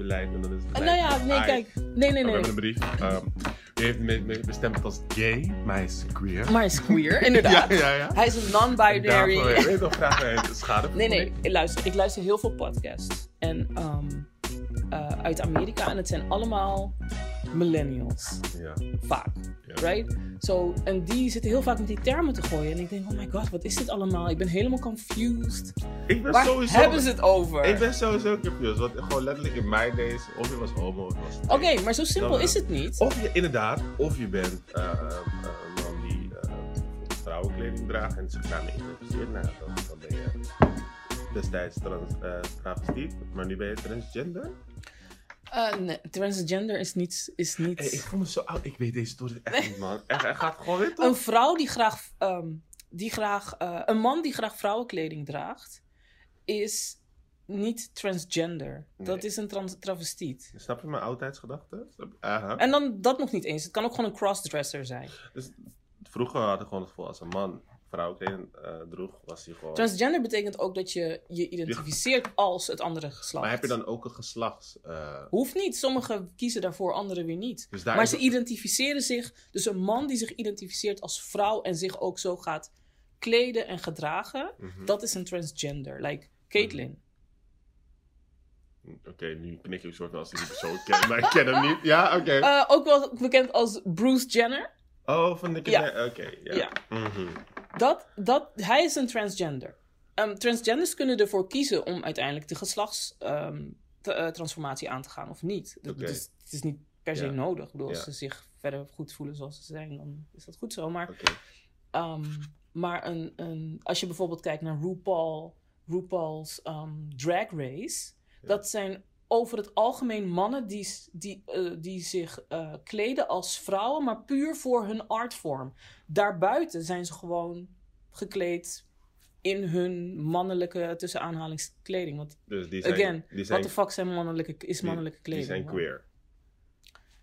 beleid en dan is het Eh, nou ja, nee, kijk. Nee, nee, We nee. hebben een brief. Ehm, u heeft me, het als gay, maar hij is queer. Maar hij is queer, inderdaad. Ja, ja, ja. Hij is een non-binary. weet je nog graag een schade. Nee, nee, ik luister, ik luister heel veel podcasts. En ehm, eh, uit Amerika. En het zijn allemaal millennials. Ja. Vaak. Right? So, en die zitten heel vaak met die termen te gooien. En ik denk, oh my god, wat is dit allemaal? Ik ben helemaal confused. Ik ben Waar sowieso... hebben ze het over? Ik ben sowieso confused. Want gewoon letterlijk in mijn days, of je was homo of je was Oké, straight. maar zo simpel Dan, is het niet. Of je inderdaad, of je bent eh, eh, een man die eh, vrouwenkleding draagt en zich daarmee identificeert. Nou, dan, dan ben je destijds trans, eh, travestiet, maar nu ben je transgender. Eh, nee, transgender is niet... Is niet... Hey, ik voel me zo oud. Ik weet deze story echt niet, man. Hij gaat gewoon weer Een toch? vrouw die graag, ehm, die graag eh, een man die graag vrouwenkleding draagt, is niet transgender. Dat is een trans travestiet. Snap je mijn oudheidsgedachte? Aha. En dan dat nog niet eens. Het kan ook gewoon een crossdresser zijn. Dus vroeger had ik gewoon het gevoel als een man vrouwenkleding eh, droeg, was hij gewoon... Transgender betekent ook dat je je identificeert als het andere geslacht. Maar heb je dan ook een geslachts... eh, Hoeft niet. Sommigen kiezen daarvoor, anderen weer niet. Dus maar ze identificeren zich. Dus een man die zich identificeert als vrouw en zich ook zo gaat kleden en gedragen, mhm. dat is een transgender. Like Caitlyn. Oké, nu knik ik soort van als ik die persoon ken, maar ik ken hem niet. Ja, oké. Eh, ook wel bekend als Bruce Jenner. oh, van de ja. kinderen? Oké, ja. Ja. Mhm. Dat, dat, hij is een transgender. Ehm, transgenders kunnen ervoor kiezen om uiteindelijk de geslachtstransformatie aan te gaan of niet. Dat-. Dus het is niet per se Ja. nodig. Ik bedoel, als ze zich verder goed voelen zoals ze zijn, dan is dat goed zo. Maar, ehm, maar een, een, als je bijvoorbeeld kijkt naar RuPaul, RuPaul's ehm, Drag Race, dat zijn over het algemeen mannen die, die, eh, die zich eh, kleden als vrouwen, maar puur voor hun artvorm. Daarbuiten zijn ze gewoon gekleed in hun mannelijke, tussen aanhalingskleding. Want, Dus die zijn, again, die zijn, wat de fuck zijn mannelijke, is die- mannelijke die kleding? zijn queer.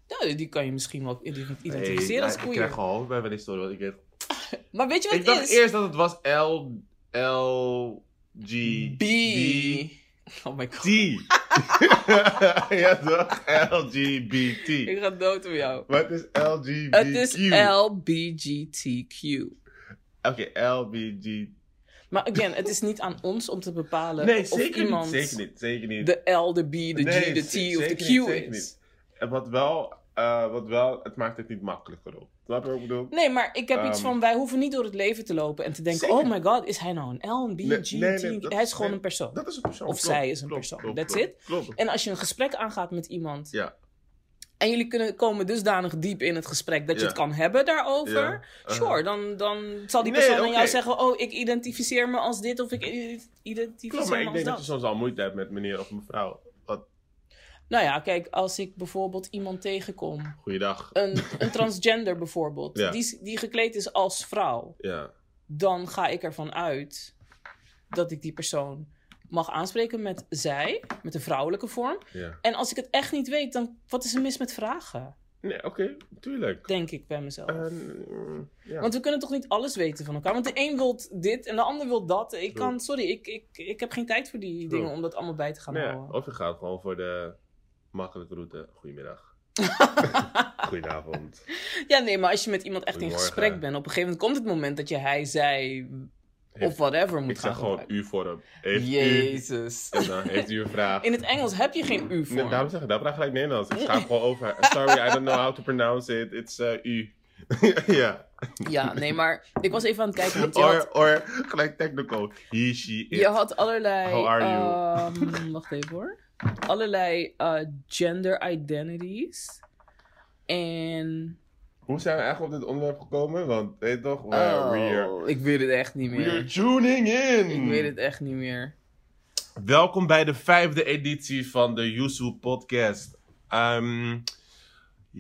Ja, die kan je misschien wel ident- identificeren Hey, als Ik queer. krijg gewoon hoofd bij die story, want ik weet... Maar weet je wat Ik het dacht is? eerst dat het was L... L... G... B. Oh my god. T. ja toch? LGBT. Ik ga dood om jou. Wat is LGBTQ? Het is LBGTQ. Oké, LBG... Maar again, het is niet aan ons om te bepalen Nee, of zeker iemand niet. Zeker niet. Zeker niet. de L, de B, de Nee, G, de T of de Q niet, is. niet. En wat wel, eh, wat wel, het maakt het niet makkelijker op. Snap je wat ik bedoel? Nee, maar ik heb iets Ehm, van, wij hoeven niet door het leven te lopen en te denken, Zeker. oh my god, is hij nou een L, een B, Nee, een G, nee, nee, dat- hij is gewoon nee, een persoon. Dat is een persoon. Of klopt, zij is een klopt, persoon. klopt, That's it. En als je een gesprek aangaat met iemand Ja. en jullie kunnen komen dusdanig diep in het gesprek dat je Ja. het kan hebben daarover, Ja, uh-huh. sure, dan, dan zal die Nee, persoon aan jou zeggen, oh, ik identificeer me als dit of ik identificeer Klopt, maar me ik als denk dat dat. je soms al moeite hebt met meneer of mevrouw. Nou ja, kijk, als ik bijvoorbeeld iemand tegenkom, goeiedag. een, een transgender bijvoorbeeld, Ja. die, die gekleed is als vrouw, Ja. dan ga ik ervan uit dat ik die persoon mag aanspreken met zij, met de vrouwelijke vorm. ja. En als ik het echt niet weet, dan wat is er mis met vragen? Nee, oké, tuurlijk. Denk ik bij mezelf. Mm, ja. Want we kunnen toch niet alles weten van elkaar? Want de een wil dit en de ander wil dat. Ik kan, sorry, ik, ik, ik heb geen tijd voor die dingen om dat allemaal bij te gaan Nee, houden. of je gaat gewoon voor de makkelijke route. Goedemiddag. Goedenavond. Ja, nee, maar als je met iemand echt in gesprek bent, op een gegeven moment komt het moment dat je hij, zij Heeft- of whatever moet Ik gaan zeg gewoon gebruiken. u-vorm. Heeft u... Jezus. En dan heeft u een vraag. In het Engels heb je geen u Nee, voor. daarom zeg ik, dat vraag gelijk Nederlands. Ik ga gewoon over. Sorry, I don't know how to pronounce it. It's uh, u. ja. Ja, nee, maar ik was even aan het kijken. Want je, had, Or, or gelijk technical. He, she, it. je had allerlei. How are ehm, wacht even hoor. Allerlei eh, gender identities. En. Hoe zijn we eigenlijk op dit onderwerp gekomen? Want, weet je toch, we we're, Oh, ik weet het echt niet we're meer. tuning in. Ik weet het echt niet meer. Welkom bij de vijfde editie van de Yusu Podcast. Ehm,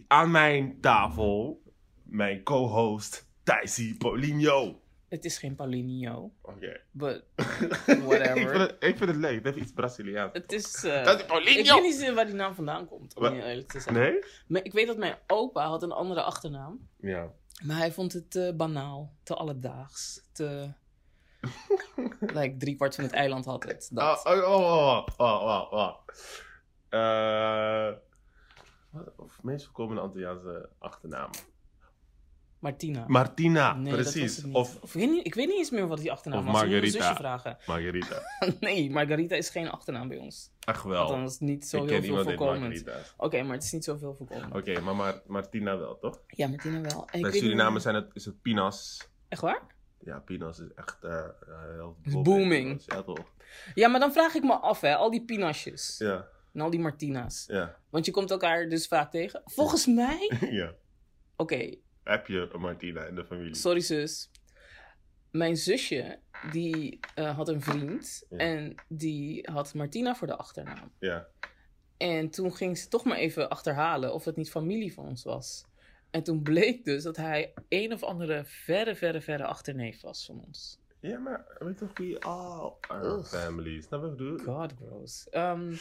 aan mijn tafel, mijn co-host Thijsie Paulinho. Het is geen Paulinho, Oké. but ik, whatever. vind het, ik vind het leuk, het heeft iets Braziliaans. het is. eh, Dat is ik Paulinho! weet niet waar die naam vandaan komt, om heel eerlijk te zijn. Nee? Maar ik weet dat mijn opa had een andere achternaam. Ja. Maar hij vond het te banaal, te alledaags, te... like, drie kwart van het eiland had het. Dat. Oh, oh, oh, oh, oh, oh, oh. Eh, meest voorkomende Antilliaanse achternaam. Martina. Martina, Nee, precies. Of Of, ik, weet niet, ik weet niet eens meer wat die achternaam Of was. Margarita. zusje vragen. Margarita. nee, Margarita is geen achternaam bij ons. Ach wel. Althans, niet zo ik heel veel voorkomend. Oké, maar het is niet zoveel voorkomend. Oké, maar Mar- Martina wel, toch? Ja, Martina wel. En ik Bij niet Suriname zijn het, is het Pinas. Echt waar? Ja, Pinas is echt eh, heel Is booming. booming. Ja, toch? Ja, maar dan vraag ik me af, hè. Al die pinasjes. Ja, En al die Martina's. ja, Want je komt elkaar dus vaak tegen. Volgens mij... ja. Oké, Heb je Martina in de familie? sorry zus. Mijn zusje, die eh, had een vriend. Ja. En die had Martina voor de achternaam. Ja. En toen ging ze toch maar even achterhalen of het niet familie van ons was. En toen bleek dus dat hij een of andere verre, verre, verre achterneef was van ons. Ja, maar weet toch, we all are Ugh. family. Snap je wat ik bedoel? God, gross. Ehm,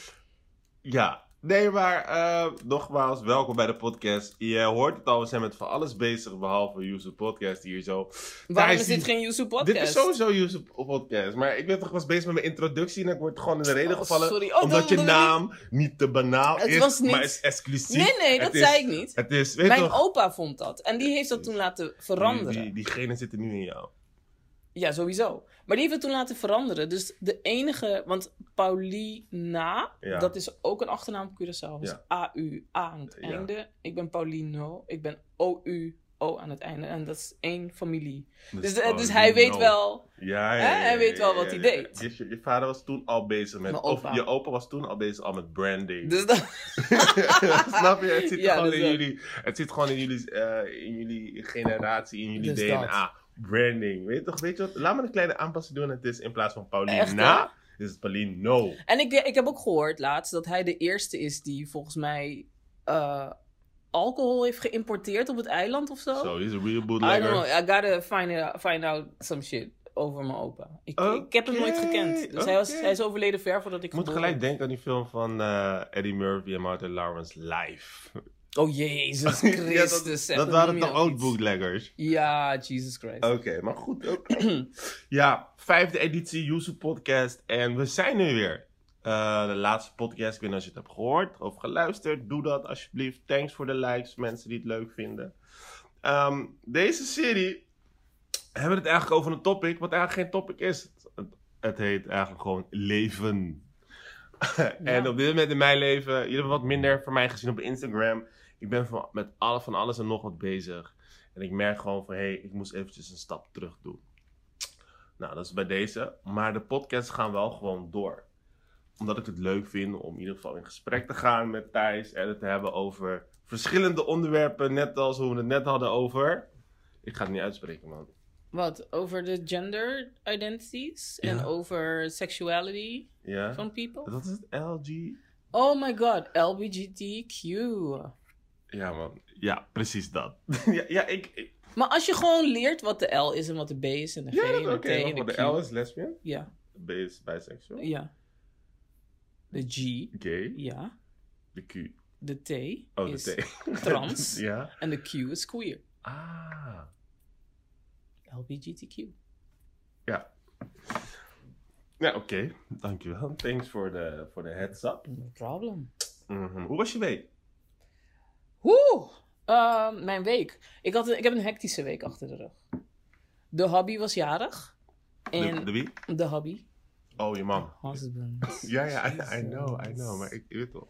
Ja. Nee, maar eh, nogmaals, welkom bij de podcast. Je hoort het al, we zijn met van alles bezig, behalve Yusuf Podcast hier zo. waarom is dit geen YouTube podcast? Dit is sowieso Yusuf Podcast, maar ik ben toch was bezig met mijn introductie en ik word gewoon in de reden Oh, gevallen. sorry. Oh, omdat dat- je naam niet te banaal Het is, was niet- maar is exclusief. Nee, nee, dat is- zei ik niet. Het is, weet Mijn toch, opa vond dat. En die heeft dat toen laten veranderen. Die, die, diegene zitten nu in jou. Ja, sowieso. Maar die heeft het toen laten veranderen. Dus de enige... Want Paulina, Ja. dat is ook een achternaam op Curaçao. Dus Ja. A-U-A aan het Ja. einde. Ik ben Paulino. Ik ben O-U-O aan het einde. En dat is één familie. Dus, dus hij weet wel... Ja, Hè? Hij weet wel wat hij deed. Je, je, vader was toen al bezig met... Of je opa was toen al bezig al met branding. Dus dat... Snap je? Het zit gewoon dus in jullie... Het zit gewoon in jullie, eh, in jullie generatie, in jullie Dus DNA. Branding. Weet je toch? Weet je wat? Laat me een kleine aanpassing doen. Het is in plaats van Paulina, is het Paulino. En ik, ik heb ook gehoord laatst dat hij de eerste is die volgens mij eh, alcohol heeft geïmporteerd op het eiland of zo. Zo, die is een real I bootlegger. don't know. I gotta find, it, find out some shit over mijn opa. Ik, ik heb hem nooit gekend. Dus hij, was, hij is overleden ver voordat ik Ik moet gelijk denken aan die film van eh, Eddie Murphy en Martin Lawrence live. Oh jezus Ja, Christus. dat waren toch ook bootleggers? Ja, Jesus Christ. Oké, maar goed. ook. ja, vijfde editie Yuzu Podcast. En we zijn nu weer. Eh, de laatste podcast, ik weet niet als je het hebt gehoord of geluisterd. Doe dat alsjeblieft. Thanks voor de likes, mensen die het leuk vinden. Ehm, deze serie hebben we het eigenlijk over een topic, wat eigenlijk geen topic is. Het, het heet eigenlijk gewoon leven. en Ja. op dit moment in mijn leven, jullie hebben wat minder van mij gezien op Instagram. Ik ben van, met alle, van alles en nog wat bezig. En ik merk gewoon van, hé, hey, ik moest eventjes een stap terug doen. Nou, dat is bij deze. Maar de podcasts gaan wel gewoon door. Omdat ik het leuk vind om in ieder geval in gesprek te gaan met Thijs. En het te hebben over verschillende onderwerpen. Net als hoe we het net hadden over... Ik ga het niet uitspreken, man. Wat? Over de gender identities en Ja. over sexuality Ja? van people? Dat is het LG... Oh my god, LBGTQ. Ja, man. Ja, precies dat. ja, ja, ik... ik- Maar als je gewoon leert wat de L is en wat de B is en de G ja, en de. T en de de Q. L is lesbian. Ja, De B is bisexual. ja. De G, Gay. ja. De Q. De T Oh, is de T. trans. ja. en de Q is queer. Ah. LBGTQ. Ja. Ja, oké. Dankjewel. Thanks voor de, voor de heads up. No problem. Mhm. Hoe was je week? Oeh, ehm, mijn week. Ik, had, een- ik heb een hectische week achter de rug. De hobby was jarig. En De, de wie? de hobby. Oh, je man. Husband. Ja, ja, I, I know, I know. Maar ik, ik weet wel.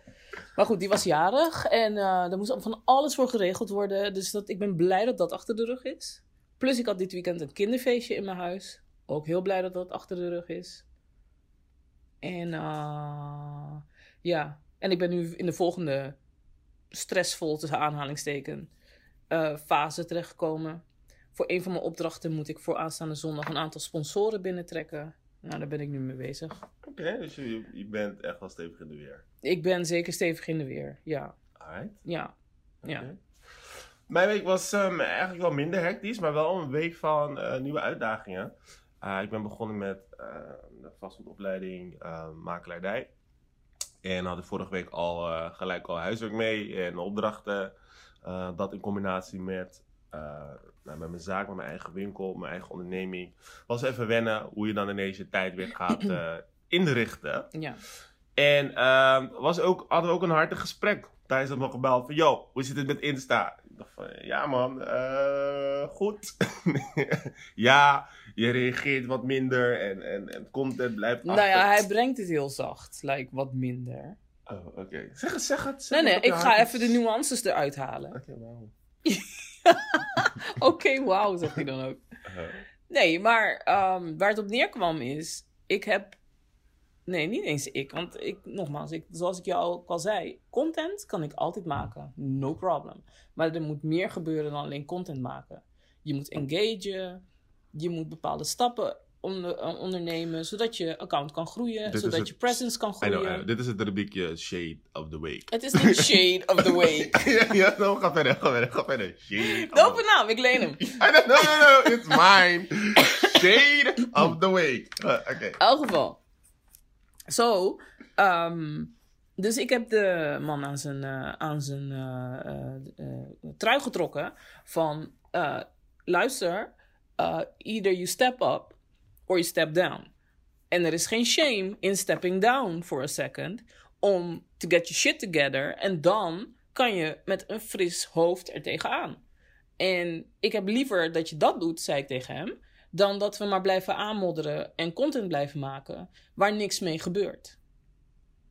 Maar goed, die was jarig en eh er moest van alles voor geregeld worden. Dus dat, ik ben blij dat dat achter de rug is. Plus ik had dit weekend een kinderfeestje in mijn huis. Ook heel blij dat dat achter de rug is. En eh, ja, en ik ben nu in de volgende stressvol tussen aanhalingsteken eh, fase terechtgekomen. Voor een van mijn opdrachten moet ik voor aanstaande zondag een aantal sponsoren binnentrekken. Nou, daar ben ik nu mee bezig. Oké, dus je, je bent echt wel stevig in de weer. Ik ben zeker stevig in de weer. Ja, Alright. ja, ja. Mijn week was ehm, eigenlijk wel minder hectisch, maar wel een week van eh, nieuwe uitdagingen. Eh, ik ben begonnen met eh, de vastgoedopleiding makelaardij. En had ik vorige week al eh, gelijk al huiswerk mee en opdrachten. Eh, dat in combinatie met, eh, nou, met mijn zaak, met mijn eigen winkel, mijn eigen onderneming. Was even wennen hoe je dan ineens je tijd weer gaat inrichten. ja. En ehm, was ook, hadden we ook een hartig gesprek. Tijdens dat nog gebeld van, yo, hoe zit het met Insta? Ik dacht van, ja man, goed. ja, je reageert wat minder en, en, en content blijft Nou achter. ja, hij brengt het heel zacht. Like, wat minder. Oh, oké. Zeg het, zeg het. zeg Nee, nee, ik ga even de nuances eruit halen. Oké, wauw. Oké, wauw, zegt hij dan ook. Uh, Nee, maar ehm, waar het op neerkwam is, ik heb. Nee, niet eens ik. Want ik, nogmaals, ik, zoals ik jou ook al zei, content kan ik altijd maken. No problem. Maar er moet meer gebeuren dan alleen content maken. Je moet engagen. Je moet bepaalde stappen onder, eh, ondernemen, zodat je account kan groeien, Dit zodat het- je presence kan I groeien. know, I know. Dit is het rubriekje Shade of the Week. Het is de shade of the week. ja, ja, no, ga verder, ga verder, ga verder. Shade of the naam, ik leen hem. No, no, no, it's mine. Shade of the Week. Uh, Oké. In elk geval. Zo. ehm, dus ik heb de man aan zijn, eh, aan zijn eh, trui getrokken. Van luister, eh, either you step up or you step down. En er is geen shame in stepping down for a second. Om to get your shit together. En dan kan je met een fris hoofd er tegenaan. En ik heb liever dat je dat doet, zei ik tegen hem, dan dat we maar blijven aanmodderen en content blijven maken waar niks mee gebeurt.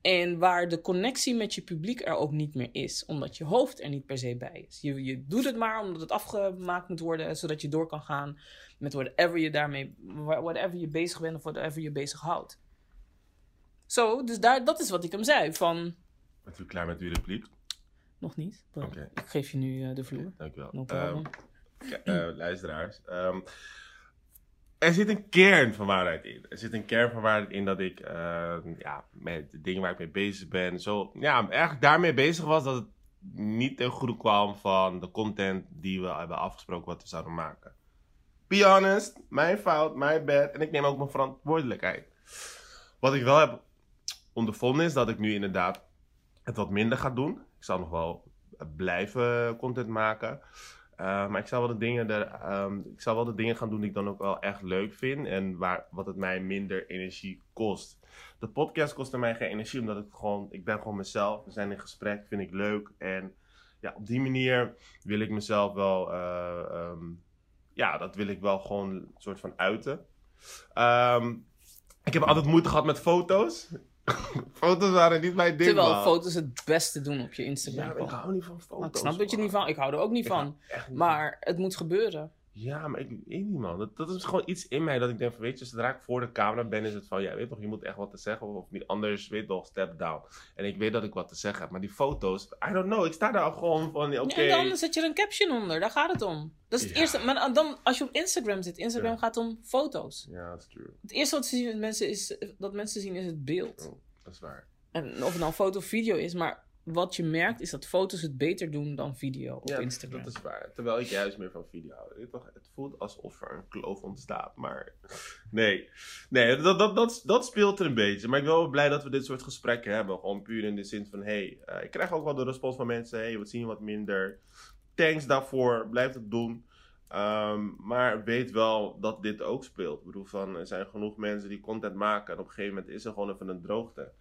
En waar de connectie met je publiek er ook niet meer is, omdat je hoofd er niet per se bij is. Je, je doet het maar omdat het afgemaakt moet worden, zodat je door kan gaan met whatever je daarmee, whatever je bezig bent of whatever je bezighoudt. Zo, dus daar, dat is wat ik hem zei. Van, Bent u klaar met uw repliek? nog niet. Oké. Ik geef je nu eh, de vloer. Dankjewel. No Ehm, problem. Ja, eh, luisteraars. ehm, er zit een kern van waarheid in. Er zit een kern van waarheid in dat ik ehm, ja, met de dingen waar ik mee bezig ben, zo ja, eigenlijk daarmee bezig was dat het niet ten goede kwam van de content die we hebben afgesproken wat we zouden maken. Be honest, mijn fout, mijn bad en ik neem ook mijn verantwoordelijkheid. Wat ik wel heb ondervonden is dat ik nu inderdaad het wat minder ga doen. Ik zal nog wel blijven content maken. Uh, maar ik zal, wel de dingen er, ehm, ik zal wel de dingen gaan doen die ik dan ook wel echt leuk vind. En waar, wat het mij minder energie kost. De podcast kostte mij geen energie, omdat ik gewoon, ik ben gewoon mezelf. We zijn in gesprek, vind ik leuk. En ja, op die manier wil ik mezelf wel, eh, ehm, ja, dat wil ik wel gewoon een soort van uiten. Ehm, ik heb altijd moeite gehad met foto's. foto's waren niet mijn ding, Terwijl man. foto's het beste doen op je Instagram. Ja, ik hou niet van foto's. ik snap dat je niet van. Ik hou er ook niet Ik van. niet Maar het moet gebeuren. Ja, maar ik weet niet, man. Dat, dat is gewoon iets in mij dat ik denk van, weet je, zodra ik voor de camera ben, is het van, ja, weet toch, je moet echt wat te zeggen. Of niet anders, weet toch, step down. En ik weet dat ik wat te zeggen heb. Maar die foto's, I don't know. Ik sta daar gewoon van, oké. Ja, en dan zet je er een caption onder. Daar gaat het om. Dat is het Ja. eerste. Maar dan, als je op Instagram zit, Instagram Ja. gaat om foto's. Ja, dat is true. Het eerste wat ze zien, mensen is, dat mensen zien is het beeld. Oh, dat is waar. En of het nou foto of video is, maar wat je merkt is dat foto's het beter doen dan video op Ja, Instagram. dat is waar. Terwijl ik juist meer van video hou. Toch, het voelt alsof er een kloof ontstaat. Maar nee, nee dat, dat, dat, dat speelt er een beetje. Maar ik ben wel blij dat we dit soort gesprekken hebben. Gewoon puur in de zin van, hey, eh, ik krijg ook wel de respons van mensen. Hey, wat zien je wat minder. Thanks daarvoor. Blijf het doen. Ehm, maar weet wel dat dit ook speelt. Ik bedoel, van, er zijn genoeg mensen die content maken. En op een gegeven moment is er gewoon even een droogte.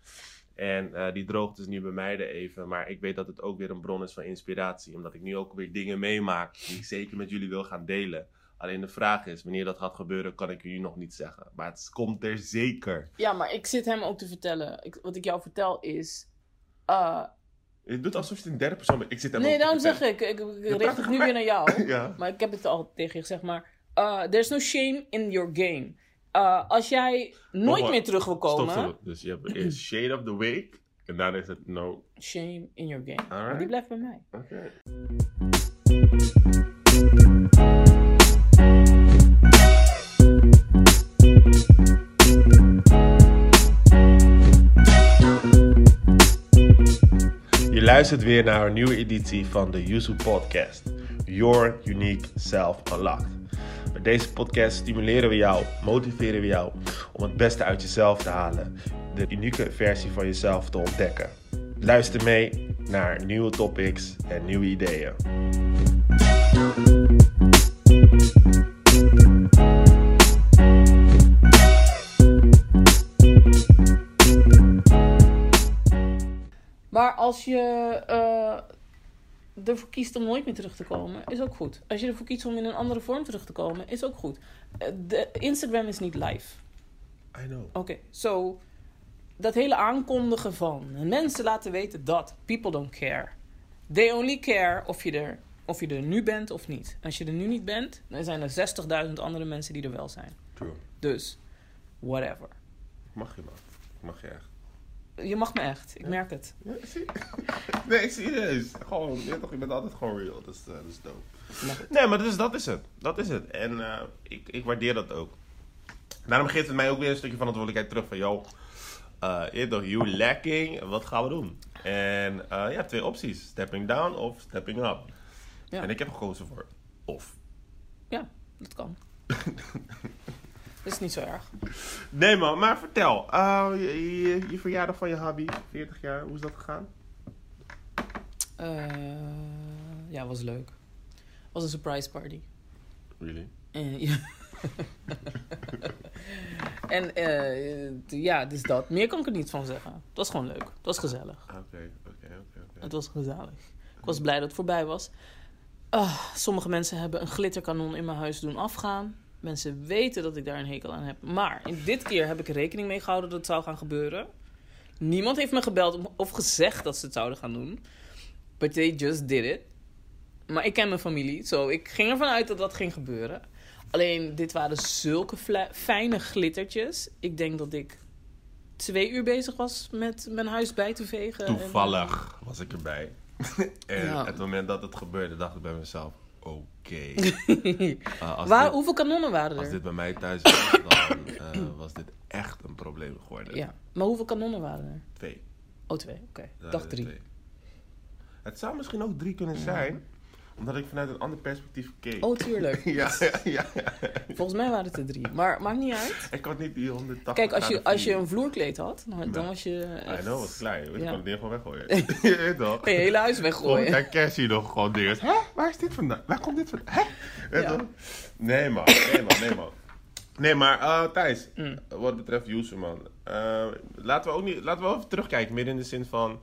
En eh, die droogte is nu bij mij er even. Maar ik weet dat het ook weer een bron is van inspiratie. Omdat ik nu ook weer dingen meemaak die ik zeker met jullie wil gaan delen. Alleen de vraag is, wanneer dat gaat gebeuren, kan ik jullie nog niet zeggen. Maar het komt er zeker. Ja, maar ik zit hem ook te vertellen. Ik, wat ik jou vertel is. uh, Je doet alsof je het in derde persoon bent. Ik zit hem nee, daarom zeg ik. Ik, ik richt het nu weer naar jou. Ja. Maar ik heb het al tegen je gezegd. Maar uh, there's no shame in your game. Uh, als jij nooit maar. meer terug wil komen. stop. Dus je hebt eerst Shade of the Week. En daarna is het no. Shame in your game. Alright. Maar die blijft bij mij. Oké. Je luistert weer naar een nieuwe editie van de Yuzu Podcast. Your Unique Self Unlocked. Met deze podcast stimuleren we jou, motiveren we jou om het beste uit jezelf te halen. De unieke versie van jezelf te ontdekken. Luister mee naar nieuwe topics en nieuwe ideeën. als je eh, ervoor kiest om nooit meer terug te komen, is ook goed. Als je ervoor kiest om in een andere vorm terug te komen, is ook goed. Eh, de Instagram is niet live. I know. Oké, zo dat hele aankondigen van mensen laten weten dat people don't care. They only care of je er, of je er nu bent of niet. Als je er nu niet bent, dan zijn er 60.000 andere mensen die er wel zijn. True. Dus, whatever. Mag je man. Mag je echt. Je mag me echt, ik merk het. Nee, serieus. Gewoon, je, toch, je bent altijd gewoon real. Dat is, eh, dat is dope. Nee, maar dus, dat is het. Dat is het. En eh, ik, ik waardeer dat ook. Daarom geeft het mij ook weer een stukje verantwoordelijkheid terug van... Je weet toch, you lacking, wat gaan we doen? En ja, twee opties. Stepping down of stepping up. Ja. En ik heb gekozen voor of. Ja, dat kan. Dat is niet zo erg. Nee man, maar vertel. eh, je, je, je verjaardag van je hobby, 40 jaar, hoe is dat gegaan? Eh, ja, was leuk. Was een surprise party. Really? En, ja. en eh, ja, dus dat. Meer kan ik er niet van zeggen. Het was gewoon leuk. Het was gezellig. Oké, oké, oké, oké. Het was gezellig. Ik was blij dat het voorbij was. Ah, sommige mensen hebben een glitterkanon in mijn huis doen afgaan. Mensen weten dat ik daar een hekel aan heb. Maar in dit keer heb ik rekening mee gehouden dat het zou gaan gebeuren. Niemand heeft me gebeld of gezegd dat ze het zouden gaan doen. But they just did it. Maar ik ken mijn familie, zo ik ging ervan uit dat dat ging gebeuren. Alleen, dit waren zulke fijne glittertjes. Ik denk dat ik twee uur bezig was met mijn huis bij te vegen. en- Toevallig was ik erbij. en Ja. het moment dat het gebeurde, dacht ik bij mezelf: oké. Uh, als, Waar, dit, hoeveel kanonnen waren als er? dit bij mij thuis was, dan eh, was dit echt een probleem geworden. Ja, maar hoeveel kanonnen waren er? Twee. Oh, twee. Oké, er drie. twee. Het zou misschien ook drie kunnen zijn, omdat ik vanuit een ander perspectief keek. Oh, tuurlijk. ja, ja, ja, ja. Volgens mij waren het er drie. Maar maakt niet uit. Ik had niet die 180 Kijk, als je, als je een vloerkleed had, dan, dan was je I echt... know, was klein. Ik Ja. kon het ding gewoon weggooien. je weet toch? Je hele huis weggooien. kijk, kerst je nog gewoon dingen. Hè? Waar is dit vandaan? Waar komt dit vandaan? Hè? Weet toch? Nee man, nee man, nee man. Nee, maar eh, Thijs, Mm. wat betreft Yusu man. eh, laten we ook niet, laten we even terugkijken. Meer in de zin van,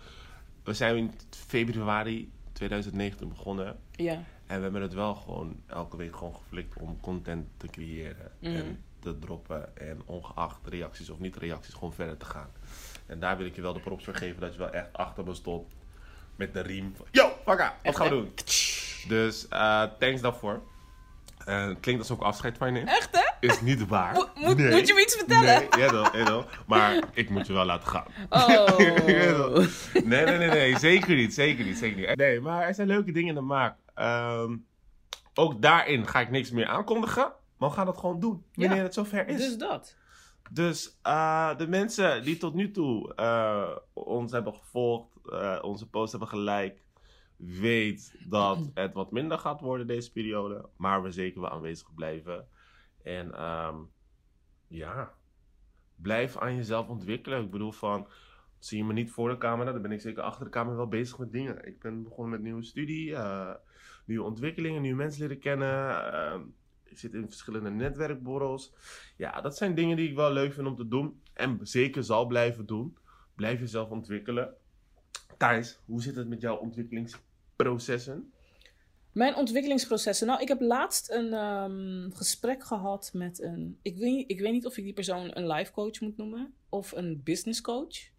we zijn in februari 2019 begonnen. Ja, En we hebben het wel gewoon elke week gewoon geflikt om content te creëren. Mhm. En te droppen. En ongeacht reacties of niet reacties, gewoon verder te gaan. En daar wil ik je wel de props voor geven dat je wel echt achter me stond. Met de riem. van, Yo, pakka, wat gaan we doen? Dus eh, thanks daarvoor. Het klinkt alsof ik afscheid van je neem. echt hè? Is niet waar. Mo- moet- Nee. moet je me iets vertellen? Nee, jawel, jawel. Maar ik moet je wel laten gaan. Oh. Nee, nee, nee, nee. Zeker niet. Zeker niet. Zeker niet. Nee, maar er zijn leuke dingen in de maak. Ehm, ook daarin ga ik niks meer aankondigen. Maar we gaan dat gewoon doen. Wanneer Ja. het zover is. Dus dat. Dus eh, de mensen die tot nu toe eh, ons hebben gevolgd, eh, onze post hebben geliked, weet dat het wat minder gaat worden deze periode. Maar we zeker wel aanwezig blijven. En ehm, ja, blijf aan jezelf ontwikkelen. Ik bedoel van, zie je me niet voor de camera, dan ben ik zeker achter de camera wel bezig met dingen. Ik ben begonnen met nieuwe studie, eh, nieuwe ontwikkelingen, nieuwe mensen leren kennen. ehm, ik zit in verschillende netwerkborrels. Ja, dat zijn dingen die ik wel leuk vind om te doen. En zeker zal blijven doen. Blijf jezelf ontwikkelen. Thijs, hoe zit het met jouw ontwikkelingsprocessen? Mijn ontwikkelingsprocessen. Nou, ik heb laatst een ehm, gesprek gehad met een. Ik weet, ik weet niet of ik die persoon een life coach moet noemen of een business coach.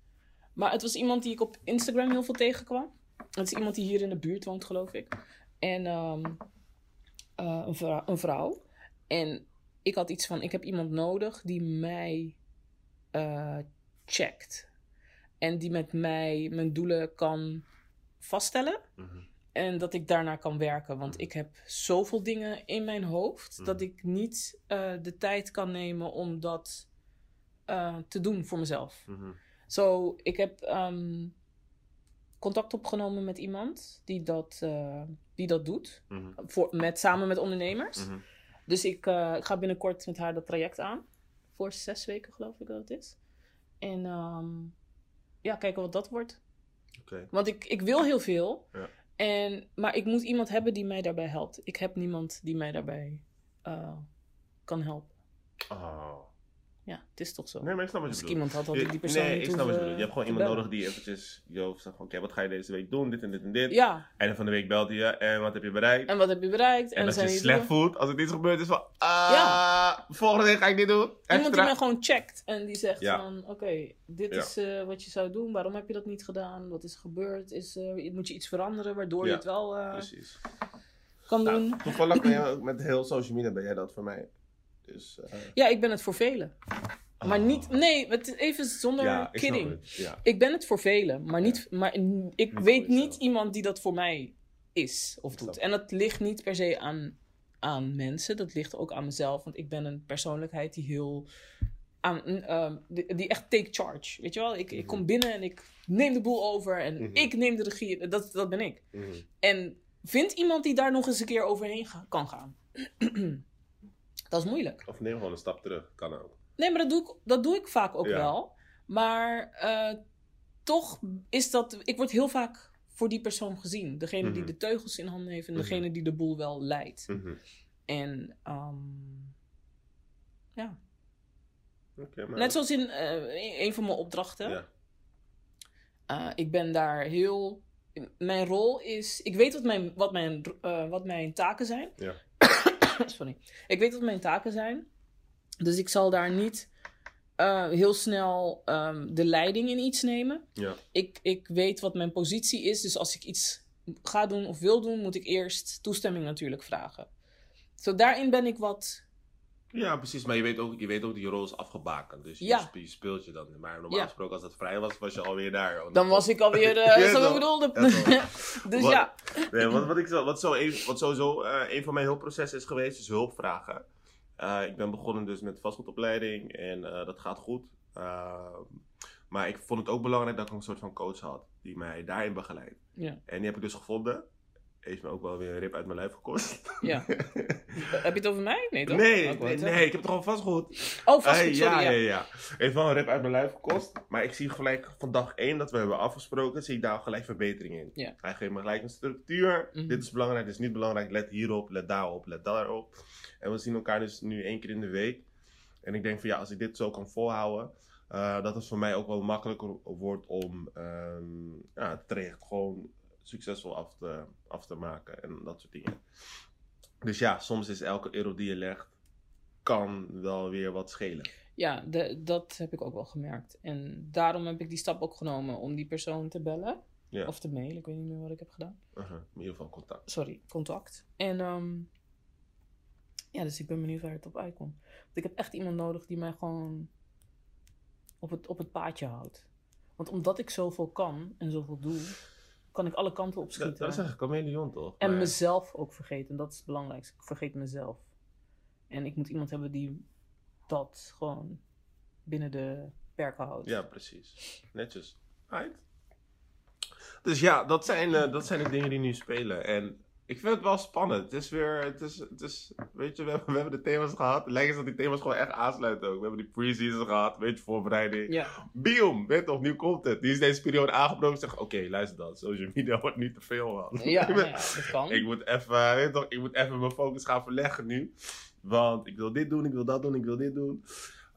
Maar het was iemand die ik op Instagram heel veel tegenkwam. Het is iemand die hier in de buurt woont, geloof ik. En ehm, eh, een, een vrouw. En ik had iets van: ik heb iemand nodig die mij eh, checkt. En die met mij mijn doelen kan vaststellen. En dat ik daarnaar kan werken. Want ik heb zoveel dingen in mijn hoofd. Dat ik niet eh, de tijd kan nemen om dat eh, te doen voor mezelf. Mhm. Zo, ik heb ehm, contact opgenomen met iemand die dat, eh, die dat doet. Mhm. Voor, met, samen met ondernemers. Mhm. Dus ik, ik ga binnenkort met haar dat traject aan. Voor zes weken geloof ik dat het is. En ehm, ja, kijken wat dat wordt. Want ik, ik wil heel veel. Ja. En, maar ik moet iemand hebben die mij daarbij helpt. Ik heb niemand die mij daarbij eh, kan helpen. Oh. Ja, het is toch zo. Nee, maar ik snap wat Als je ik bedoelt. iemand had, had ik die persoon nee, niet ik snap wat je hoeven bedoelt. Je hebt gewoon iemand bellen. nodig die eventjes je hoofd zegt van, oké, wat ga je deze week doen? Dit en dit en dit. Ja, Einde van de week belt hij je en wat heb je bereikt? en wat heb je bereikt? En als je zijn je slecht doelen? voelt, als er iets gebeurt, is van, ah, volgende week ga ik dit doen. Iemand die Extra. mij gewoon checkt en die zegt Ja. van, oké, dit Ja. is eh, wat je zou doen. Waarom heb je dat niet gedaan? Wat is er gebeurd? Is, eh, moet je iets veranderen waardoor je het wel eh, Precies. kan Nou, doen? toevallig ben jij ook met heel social media ben jij dat voor mij. Dus, eh, Ja, ik ben het voor velen. Maar ah. niet, nee, het, even zonder ja, kidding. Ja. Ik ben het voor velen, maar, niet, maar ik weet niet iemand die dat voor mij is of doet. En dat ligt niet per se aan, aan mensen, dat ligt ook aan mezelf. Want ik ben een persoonlijkheid die heel. Aan, ehm, die, die echt take charge. Weet je wel? Ik, ik kom Mhm. binnen en ik neem de boel over en Mhm. ik neem de regie. Dat, dat ben ik. Mhm. En vindt iemand die daar nog eens een keer overheen ga- kan gaan? dat is moeilijk. Of neem gewoon een stap terug, kan ook. Nee, maar dat doe ik, dat doe ik vaak ook Ja. wel. Maar eh, toch is dat. Ik word heel vaak voor die persoon gezien. Degene die Mhm. de teugels in handen heeft en Mhm. degene die de boel wel leidt. Mhm. En ehm, ja. Maar... Net zoals in eh, een- van mijn opdrachten. Ja. Eh, ik ben daar heel. Mijn rol is. Ik weet wat mijn, wat mijn, wat mijn taken zijn. Ja. Sorry. Ik weet wat mijn taken zijn. Dus ik zal daar niet eh, heel snel ehm, de leiding in iets nemen. Ja. Ik, ik weet wat mijn positie is. Dus als ik iets ga doen of wil doen, moet ik eerst toestemming natuurlijk vragen. Zo daarin ben ik wat. Ja, precies. Maar je weet ook, je weet ook dat je rol is afgebakend. Dus je, Ja. spe- je speelt je dan. Maar normaal Ja. gesproken, als het vrij was, was je alweer daar. Dan was ik alweer. eh Ja, zo bedoelde. Dus Wat- ja. Nee, wat, wat, ik, zo- wat, zo een, wat sowieso eh, een van mijn hulpprocessen is geweest, is hulpvragen. Eh, ik ben begonnen dus met vastgoedopleiding en dat gaat goed. Maar ik vond het ook belangrijk dat ik een soort van coach had die mij daarin begeleidt. Ja. En die heb ik dus gevonden. Heeft me ook wel weer een rip uit mijn lijf gekost. Ja. Heb je het over mij? Nee, toch? Nee, Oh, nee, nee, ik heb het gewoon vastgoed. Oh, vast Hey, goed, sorry. ja, Ja, ja, ja. Heeft wel een rip uit mijn lijf gekost. Maar ik zie gelijk van dag 1 dat we hebben afgesproken, zie ik daar gelijk verbetering in. Ja. Hij geeft me gelijk een structuur. Mhm. Dit is belangrijk, dit is niet belangrijk. Let hierop, let daarop, let daarop. En we zien elkaar dus nu één keer in de week. En ik denk van ja, als ik dit zo kan volhouden, eh, dat het voor mij ook wel makkelijker wordt om ehm, ja, het traject gewoon succesvol af te, af te maken en dat soort dingen. Dus ja, soms is elke euro die je legt, kan wel weer wat schelen. Ja, de, dat heb ik ook wel gemerkt. En daarom heb ik die stap ook genomen om die persoon te bellen. Ja. Of te mailen, ik weet niet meer wat ik heb gedaan. Uh-huh, in ieder geval contact. Sorry, contact. En ehm, ja, dus ik ben benieuwd waar het op uitkomt. Want ik heb echt iemand nodig die mij gewoon op het, op het paadje houdt. Want omdat ik zoveel kan en zoveel doe, kan ik alle kanten Dat, opschieten. dat is een chameleon toch? En Maar- mezelf ook vergeten. Dat is het belangrijkste. Ik vergeet mezelf. En ik moet iemand hebben die dat gewoon binnen de perken houdt. Ja, precies. Netjes. Right. Dus ja, dat zijn, eh, dat zijn de dingen die nu spelen. En ik vind het wel spannend. Het is weer, het is, het is weet je, we hebben, we hebben de thema's gehad. Het lijkt eens dat die thema's gewoon echt aansluiten ook. We hebben die pre-season gehad, weet je, voorbereiding. Ja, Biom, weet toch, nieuw content. Die is deze periode aangebroken. Zeg, oké, luister dan. Social media wordt niet te veel, man. ja, ja dat kan. Ik moet even, weet toch, ik moet even mijn focus gaan verleggen nu. Want ik wil dit doen, ik wil dat doen, ik wil dit doen.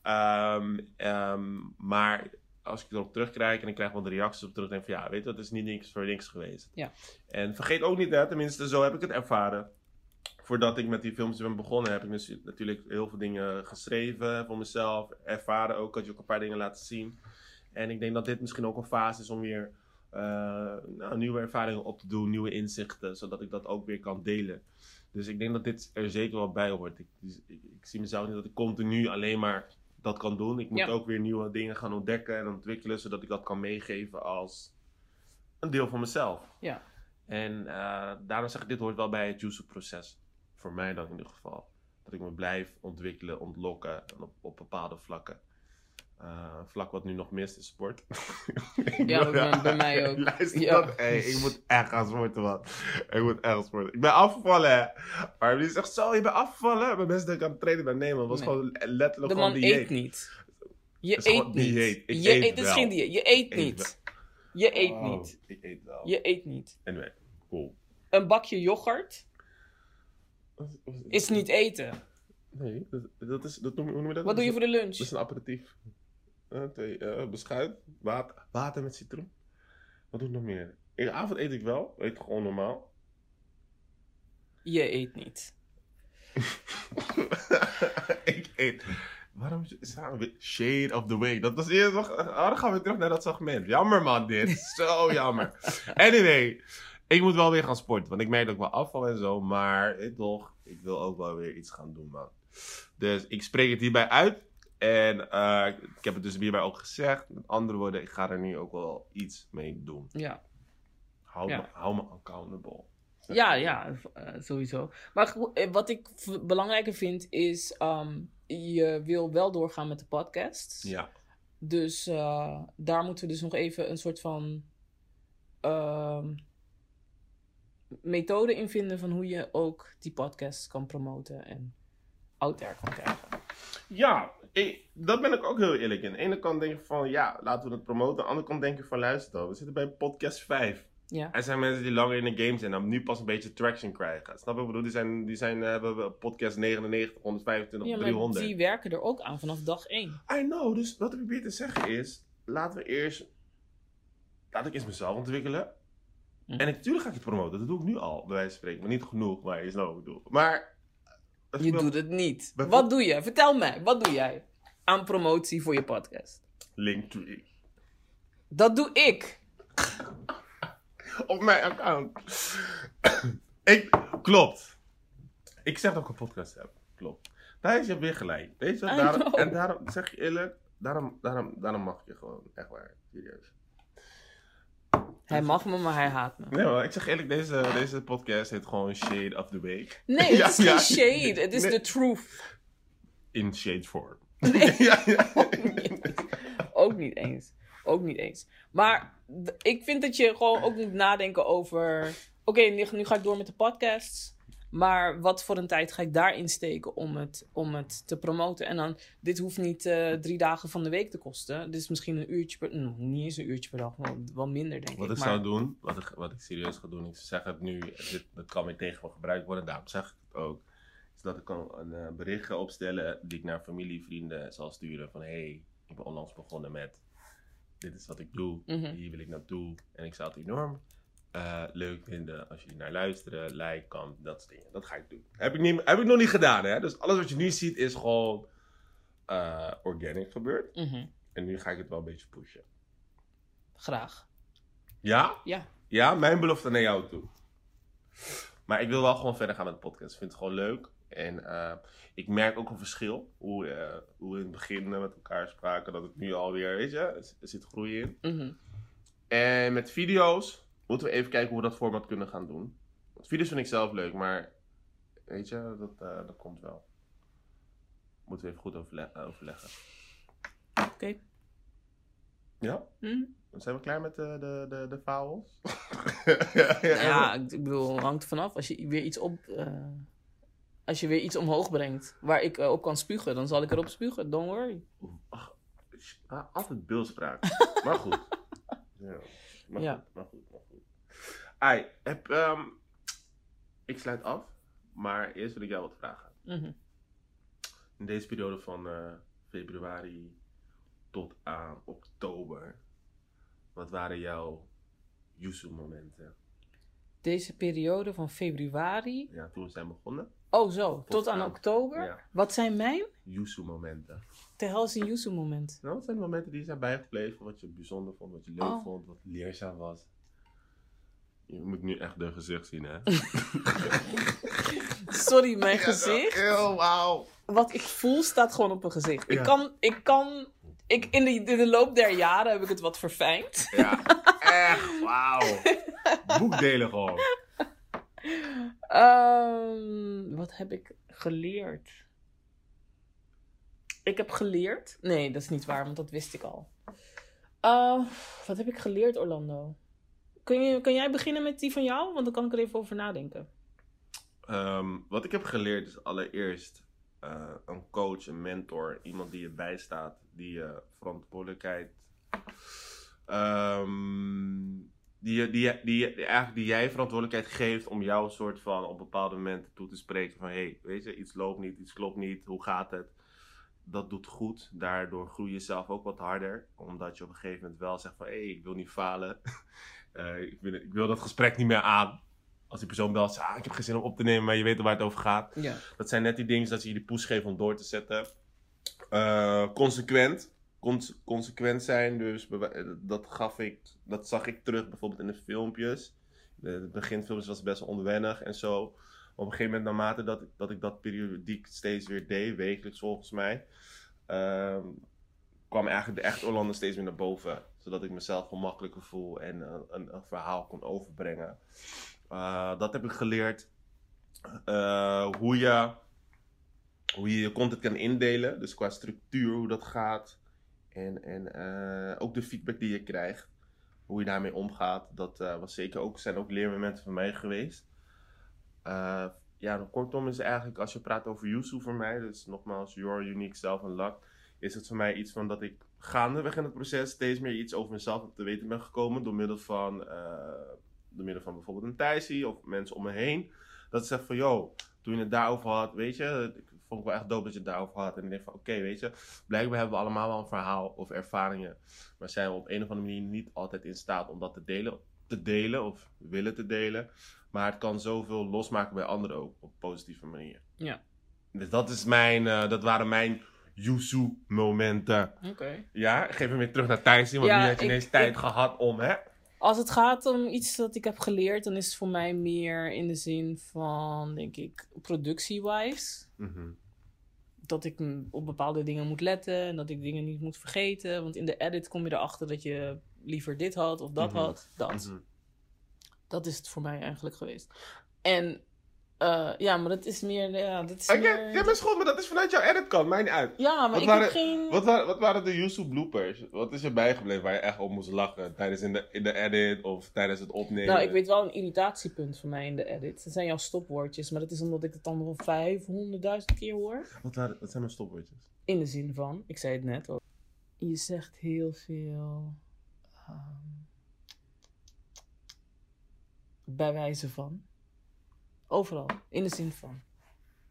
Ehm, ehm, maar als ik erop terugkijk en ik krijg wat de reacties op terug, denk ik van ja, weet je, dat is niet niks voor niks geweest. Ja. En vergeet ook niet, hè, tenminste zo heb ik het ervaren. Voordat ik met die films ben begonnen, heb ik dus natuurlijk heel veel dingen geschreven voor mezelf. Ervaren ook, had je ook een paar dingen laten zien. En ik denk dat dit misschien ook een fase is om weer eh, nou, nieuwe ervaringen op te doen, nieuwe inzichten, zodat ik dat ook weer kan delen. Dus ik denk dat dit er zeker wel bij hoort. Ik, ik, ik zie mezelf niet dat ik continu alleen maar dat kan doen. Ik moet Ja. ook weer nieuwe dingen gaan ontdekken en ontwikkelen, zodat ik dat kan meegeven als een deel van mezelf. Ja. En eh, daarom zeg ik, dit hoort wel bij het juice-proces. Voor mij dan in ieder geval. Dat ik me blijf ontwikkelen, ontlokken en op, op bepaalde vlakken. Eh, vlak wat nu nog mist is sport. Ja, bij- bij mij ook. Luister Ja. dat, hey, ik moet echt gaan sporten, man. Ik moet echt gaan sporten. Ik ben afgevallen, hè. Maar die zegt zo, je bent afgevallen. Mijn mensen denken aan het trainen ben. Nee, man. Het was Nee. gewoon letterlijk De gewoon man dieet. eet niet. Je is eet niet. dieet. Ik je eet eet, het is geen dieet. Je eet eet niet. Je eet Oh, niet. Ik eet wel. Je eet niet. Anyway, cool. Een bakje yoghurt is niet eten. Nee, dat, dat is, dat noem, hoe noem je dat? Wat doe je voor de lunch? Dat is een aperitief. Twee, uh, beschuit, water, water met citroen. Wat doe ik nog meer? In de avond eet ik wel, eet gewoon normaal. Je eet niet. ik eet. Waarom samen we Shade of the Week? Dat was eerst nog. Oh, dan gaan we terug naar dat segment. Jammer man, dit. Zo jammer. Anyway, ik moet wel weer gaan sporten. Want ik merk ook wel afval en zo. Maar ik, toch, ik wil ook wel weer iets gaan doen, man. Dus ik spreek het hierbij uit. En uh, ik heb het dus hierbij ook gezegd. Met andere woorden, ik ga er nu ook wel iets mee doen. Ja. Hou, Ja. Me, hou me accountable. Ja, ja, eh, sowieso. Maar eh, wat ik belangrijker vind is, ehm, je wil wel doorgaan met de podcast. Ja. Dus eh, daar moeten we dus nog even een soort van ehm, methode in vinden van hoe je ook die podcast kan promoten en out there kan krijgen. Ja, ik, dat ben ik ook heel eerlijk in. Aan de ene kant denk ik van, ja, laten we het promoten. Aan de andere kant denk ik van, luister dan, we zitten bij podcast 5. Ja, Er zijn mensen die langer in de game zijn en nu pas een beetje traction krijgen. Snap je wat ik bedoel? Die, zijn, die zijn, eh, hebben we podcast 99, 125, ja maar 300. die werken er ook aan vanaf dag één. I know, dus wat ik probeer te zeggen is, laten we eerst, laat ik eerst mezelf ontwikkelen. Hm. En natuurlijk ga ik het promoten, dat doe ik nu al, bij wijze van spreken. Maar niet genoeg, maar je snapt wat ik bedoel. Maar... Je doet het niet. Wat doe je? Vertel mij, wat doe jij aan promotie voor je podcast? Linktree. Dat doe ik. Op mijn account. ik, klopt. Ik zeg dat ik een podcast heb. Klopt. Daar is je weer gelijk. Weet je? Daarom, en daarom zeg je eerlijk, daarom, daarom, daarom mag je gewoon. Echt waar. Serieus. Hij mag me, maar hij haat me. Nee, maar ik zeg eerlijk, deze, deze podcast heet gewoon Shade of the Week. Nee, het Ja, is geen ja. shade. Het is Nee. de truth. In shade form. ja, ja. Ook niet eens. Ook niet eens. Maar ik vind dat je gewoon ook moet nadenken over... Oké, nu, nu ga ik door met de podcasts. Maar wat voor een tijd ga ik daarin steken om het, om het te promoten? En dan, dit hoeft niet eh, drie dagen van de week te kosten. Dit is misschien een uurtje per... nou, niet eens een uurtje per dag, wel, wel minder denk Wat ik. ik maar, zou doen, wat ik, wat ik serieus ga doen, ik zeg het nu, dit, dat kan weer tegen me gebruikt worden, daarom zeg ik het ook. Is dat ik kan een eh, bericht ga opstellen die ik naar familie, vrienden zal sturen van hey, ik ben onlangs begonnen met dit is wat ik doe, Mhm. hier wil ik naartoe en ik zou het enorm eh, leuk vinden als jullie naar luisteren, like, kan, dat soort dingen. Dat ga ik doen. Heb ik, niet, heb ik nog niet gedaan hè, dus alles wat je nu ziet is gewoon eh, organic gebeurd Mhm, en nu ga ik het wel een beetje pushen. Graag. Ja? Ja. Ja, mijn belofte naar jou toe. Maar ik wil wel gewoon verder gaan met de podcast. Ik vind het gewoon leuk. En eh, ik merk ook een verschil. Hoe, hoe we in het begin met elkaar spraken. Dat het nu alweer, weet je, er er zit groei in. Mhm. En met video's moeten we even kijken hoe we dat format kunnen gaan doen. Want video's vind ik zelf leuk, maar weet je, dat, eh, dat komt wel. Moeten we even goed overle- eh, overleggen. Oké. Ja? Dan zijn we klaar met de, de, de, de vowels? Ja, ik ik bedoel, het hangt er vanaf. Als je weer iets op. eh, als je weer iets omhoog brengt waar ik eh, op kan spugen, dan zal ik erop spugen. Don't worry. Ach, altijd beeldspraak. maar goed. Ja. Maar Ja. goed, maar goed, maar goed. Ai, heb, ehm, ik sluit af, maar eerst wil ik jou wat vragen. Mhm. In deze periode van eh, februari tot aan oktober, wat waren jouw Yuzu-momenten? Deze periode van februari. Ja, toen we zijn begonnen? Oh, zo. Tot, Tot aan aan. oktober. Ja, Wat zijn mijn? Yuzu-momenten. De hel is een Yuzu moment. Nou, wat zijn de momenten die zijn bijgebleven, wat je bijzonder vond, wat je leuk Oh. vond, wat leerzaam was? Je moet nu echt de gezicht zien, hè? Sorry, mijn gezicht. Heel wauw. Wat ik voel staat gewoon op mijn gezicht. Ik kan. Ik kan ik, in, de, in de loop der jaren heb ik het wat verfijnd. Ja, echt wauw. Boekdelen gewoon. Ehm, wat heb ik geleerd? Ik heb geleerd. Nee, dat is niet waar, want dat wist ik al. Uh, wat heb ik geleerd, Orlando? Kun, jij beginnen met die van jou? Want dan kan ik er even over nadenken. Ehm, wat ik heb geleerd is allereerst eh, een coach, een mentor, iemand die je bijstaat, die je verantwoordelijkheid, ehm, die, die, die, die, eigenlijk die jij verantwoordelijkheid geeft om jou soort van op bepaalde momenten toe te spreken van hey, weet je, iets loopt niet, iets klopt niet, hoe gaat het? Dat doet goed. Daardoor groei je zelf ook wat harder. Omdat je op een gegeven moment wel zegt van hé, hey, ik wil niet falen. Eh, ik, wil, ik wil dat gesprek niet meer aan. Als die persoon belt, ah, ik heb geen zin om op te nemen, maar je weet waar het over gaat. Ja. Dat zijn net die dingen dat je je die push geeft om door te zetten. Eh, consequent. Cons- consequent zijn, dus bewa- dat gaf ik, dat zag ik terug bijvoorbeeld in de filmpjes. De, de beginfilmpjes was best wel onwennig en zo. Op een gegeven moment, naarmate dat, ik- dat ik dat periodiek steeds weer deed, wekelijks volgens mij, ehm, kwam eigenlijk de echte Orlando steeds meer naar boven. Zodat ik mezelf gemakkelijker voel en eh, een, een verhaal kon overbrengen. Eh, dat heb ik geleerd. Eh, hoe, je, hoe je je content kan indelen. Dus qua structuur, hoe dat gaat. En, en ook de feedback die je krijgt. Hoe je daarmee omgaat. Dat was zeker ook, zijn ook leermomenten voor mij geweest. Ja, kortom is eigenlijk als je praat over Yusu voor mij. Dus nogmaals, your unique self and luck. Is het voor mij iets van dat ik gaandeweg in het proces steeds meer iets over mezelf te weten ben gekomen. Door middel van, eh, door middel van bijvoorbeeld een Thijsie of mensen om me heen. Dat ze zeggen van, yo, toen je het daarover had, weet je, ik vond ik wel echt dope dat je het daarover had. En ik denk van, oké, weet je, blijkbaar hebben we allemaal wel een verhaal of ervaringen. Maar zijn we op een of andere manier niet altijd in staat om dat te delen, te delen of willen te delen. Maar het kan zoveel losmaken bij anderen ook, op een positieve manier. Ja. Dus dat, is mijn, eh, dat waren mijn Yuzu-momenten. Oké. Ja, geef hem weer terug naar Thijs, want Ja, nu had je ik- ineens tijd ik- gehad om, hè? Als het gaat om iets dat ik heb geleerd, dan is het voor mij meer in de zin van, denk ik, productie-wise. Mhm. Dat ik op bepaalde dingen moet letten en dat ik dingen niet moet vergeten. Want in de edit kom je erachter dat je liever dit had of dat Mhm. had. Dat. Mhm. Dat is het voor mij eigenlijk geweest. En eh, ja, maar dat is meer. Ja, dat is Oké, meer... ja, maar is goed, maar dat is vanuit jouw editkant, mij niet uit. Ja, maar Wat ik waren- heb geen. Wat, waren, wat waren de Yuzu bloopers? Wat is er bijgebleven waar je echt op moest lachen? Tijdens in de, in de edit of tijdens het opnemen? Nou, ik weet wel een irritatiepunt voor mij in de edit. Dat zijn jouw stopwoordjes, maar dat is omdat ik het dan wel 500.000 keer hoor. Wat, waren, wat zijn mijn stopwoordjes? In de zin van, ik zei het net al. Je zegt heel veel. ehm, bij wijze van. Overal. In de zin van.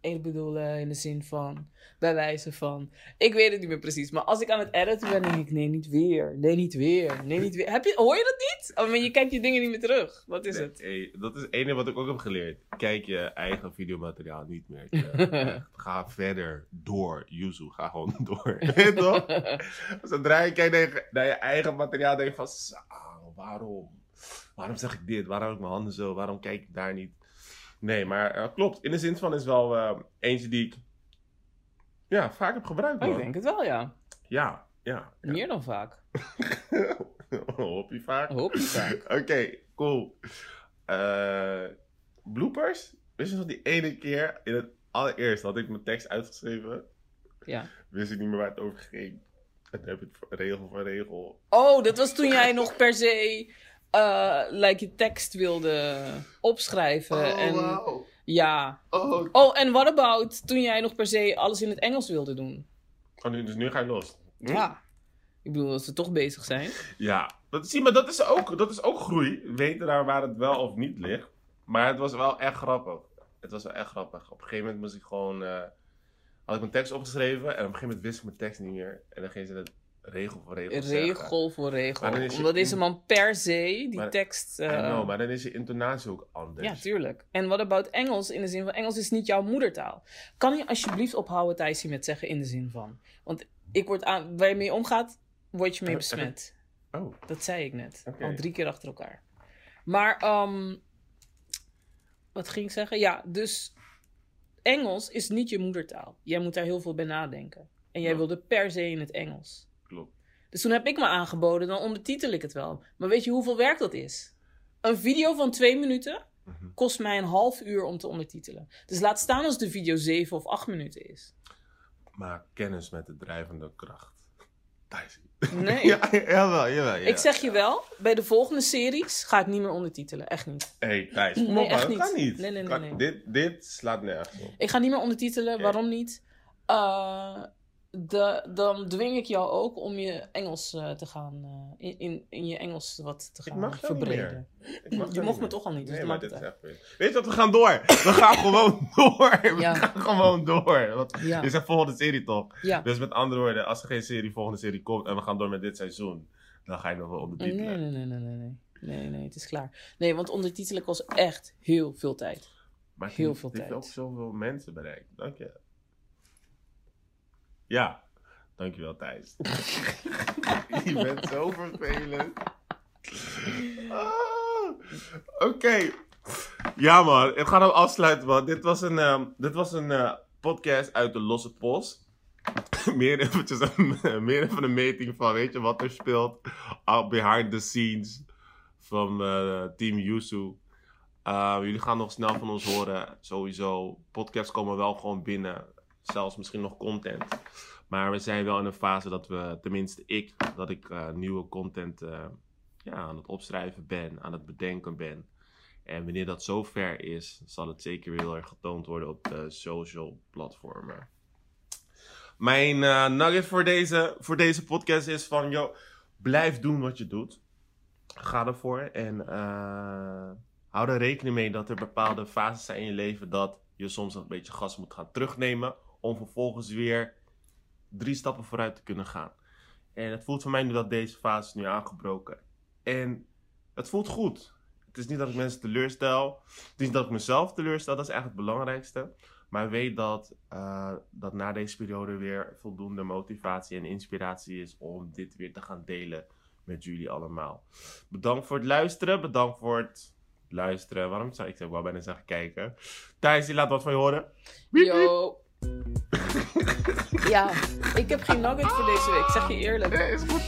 Ik bedoel, eh, in de zin van. Bij wijze van. Ik weet het niet meer precies. Maar als ik aan het editen ben, denk ik: nee, niet weer. Nee, niet weer. Nee, niet weer. Heb je, hoor je dat niet? Oh, maar je kijkt je dingen niet meer terug. Wat is het? Hey, dat is het enige wat ik ook heb geleerd. Kijk je eigen videomateriaal niet meer. Ga verder door, Yuzu. Ga gewoon door. Toch? Zodra je kijkt naar je, eigen materiaal, denk je van... "Zo, waarom? Waarom zeg ik dit? Waarom heb ik mijn handen zo? Waarom kijk ik daar niet? Nee, maar eh, klopt. In de zin van is wel eh, eentje die ik... Ja, vaak heb gebruikt, Oh, ik denk het wel, ja. Ja, ja. ja. Meer dan vaak. Hoppie vaak. Hoop je vaak. Oké, cool. Eh, bloopers? Wist je nog die ene keer, in het allereerst had ik mijn tekst uitgeschreven. Ja. Wist ik niet meer waar het over ging. En dan heb ik regel voor regel. Oh, dat was toen jij nog per se eh like je tekst wilde opschrijven. en, wow. Ja. Oh, Oh, en what about toen jij nog per se alles in het Engels wilde doen? oh, nu, dus nu ga je los. Hm? Ja. Ik bedoel, als we toch bezig zijn. Ja, dat, zie, maar dat is, ook, dat is ook groei. Weten daar waar het wel of niet ligt. Maar het was wel echt grappig. Het was wel echt grappig. Op een gegeven moment moest ik gewoon... eh, had ik mijn tekst opgeschreven en op een gegeven moment wist ik mijn tekst niet meer. En dan ging ze het regel voor regel zeggen. Regel voor regel. Omdat deze man per se die Maar- tekst... Know, maar dan is je intonatie ook anders. Ja, tuurlijk. En what about Engels? In de zin van, Engels is niet jouw moedertaal. Kan je alsjeblieft ophouden, Thijsie, met zeggen in de zin van? Want ik word aan, waar je mee omgaat, word je mee besmet. Oh, Dat zei ik net. Al drie keer achter elkaar. Maar, ehm, wat ging ik zeggen? Ja, dus Engels is niet je moedertaal. Jij moet daar heel veel bij nadenken. En jij wilde per se in het Engels. Dus toen heb ik me aangeboden, dan ondertitel ik het wel. Maar weet je hoeveel werk dat is? Een video van twee minuten Mhm. kost mij een half uur om te ondertitelen. Dus laat staan als de video zeven of acht minuten is. Maak kennis met de drijvende kracht. Nee. ja, jawel, jawel. Ja. Ik zeg je wel, bij de volgende series ga ik niet meer ondertitelen. Echt niet. Hé, hey, Thijs, Nee, kom op, echt niet. kan niet. Nee, nee, nee. Dit, dit slaat nergens op. Ik ga niet meer ondertitelen. Waarom niet? Eh, de, dan dwing ik jou ook om je Engels eh, te gaan, eh, in, in, in je Engels wat te Ik gaan mag verbreden. Ik mag Je mocht me toch al niet, dus Nee, maar dit is echt Weet je wat, we gaan door. We gaan gewoon door. We Ja. gaan gewoon door. Want Ja. dit is een volgende serie toch? Ja. Dus met andere woorden, als er geen serie, volgende serie komt en we gaan door met dit seizoen, dan ga je nog wel Nee, ondertitelen. nee, nee, nee, nee, nee. Nee, nee, het is klaar. Nee, want ondertitelen kost echt heel veel tijd. Maar Heel veel dit heeft tijd. ook zoveel mensen bereikt. Dank je. Ja, dankjewel Thijs. je bent zo vervelend. Ah, Oké. Ja man, ik ga hem afsluiten man. Dit was een, ehm, dit was een eh, podcast uit de losse post. meer, eventjes een, meer even een meting van weet je wat er speelt. ah, behind the scenes van eh, Team Yusu. Uh, jullie gaan nog snel van ons horen, sowieso. Podcasts komen wel gewoon binnen. Zelfs misschien nog content. Maar we zijn wel in een fase dat we, tenminste ik, dat ik eh, nieuwe content eh, ja, aan het opschrijven ben, aan het bedenken ben. En wanneer dat zover is, zal het zeker weer heel erg getoond worden op de social platformen. Mijn eh, nugget voor deze, voor deze podcast is van, yo, blijf doen wat je doet. Ga ervoor en hou er rekening mee dat er bepaalde fases zijn in je leven dat je soms een beetje gas moet gaan terugnemen om vervolgens weer drie stappen vooruit te kunnen gaan. En het voelt voor mij nu dat deze fase is nu aangebroken. En het voelt goed. Het is niet dat ik mensen teleurstel. Het is niet dat ik mezelf teleurstel. Dat is eigenlijk het belangrijkste. Maar weet dat, eh, dat na deze periode weer voldoende motivatie en inspiratie is om dit weer te gaan delen met jullie allemaal. Bedankt voor het luisteren. Bedankt voor het luisteren. Waarom zou ik zou wel bijna zeggen kijken? Thijs, je laat wat van je horen. ja, ik heb geen nugget voor deze week, zeg je eerlijk. Nee, is goed.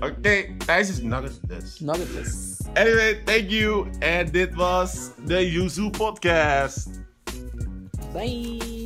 Oké, Thijs is nuggetless. Nuggetless. Anyway, thank you. En dit was de Yuzu Podcast. Bye.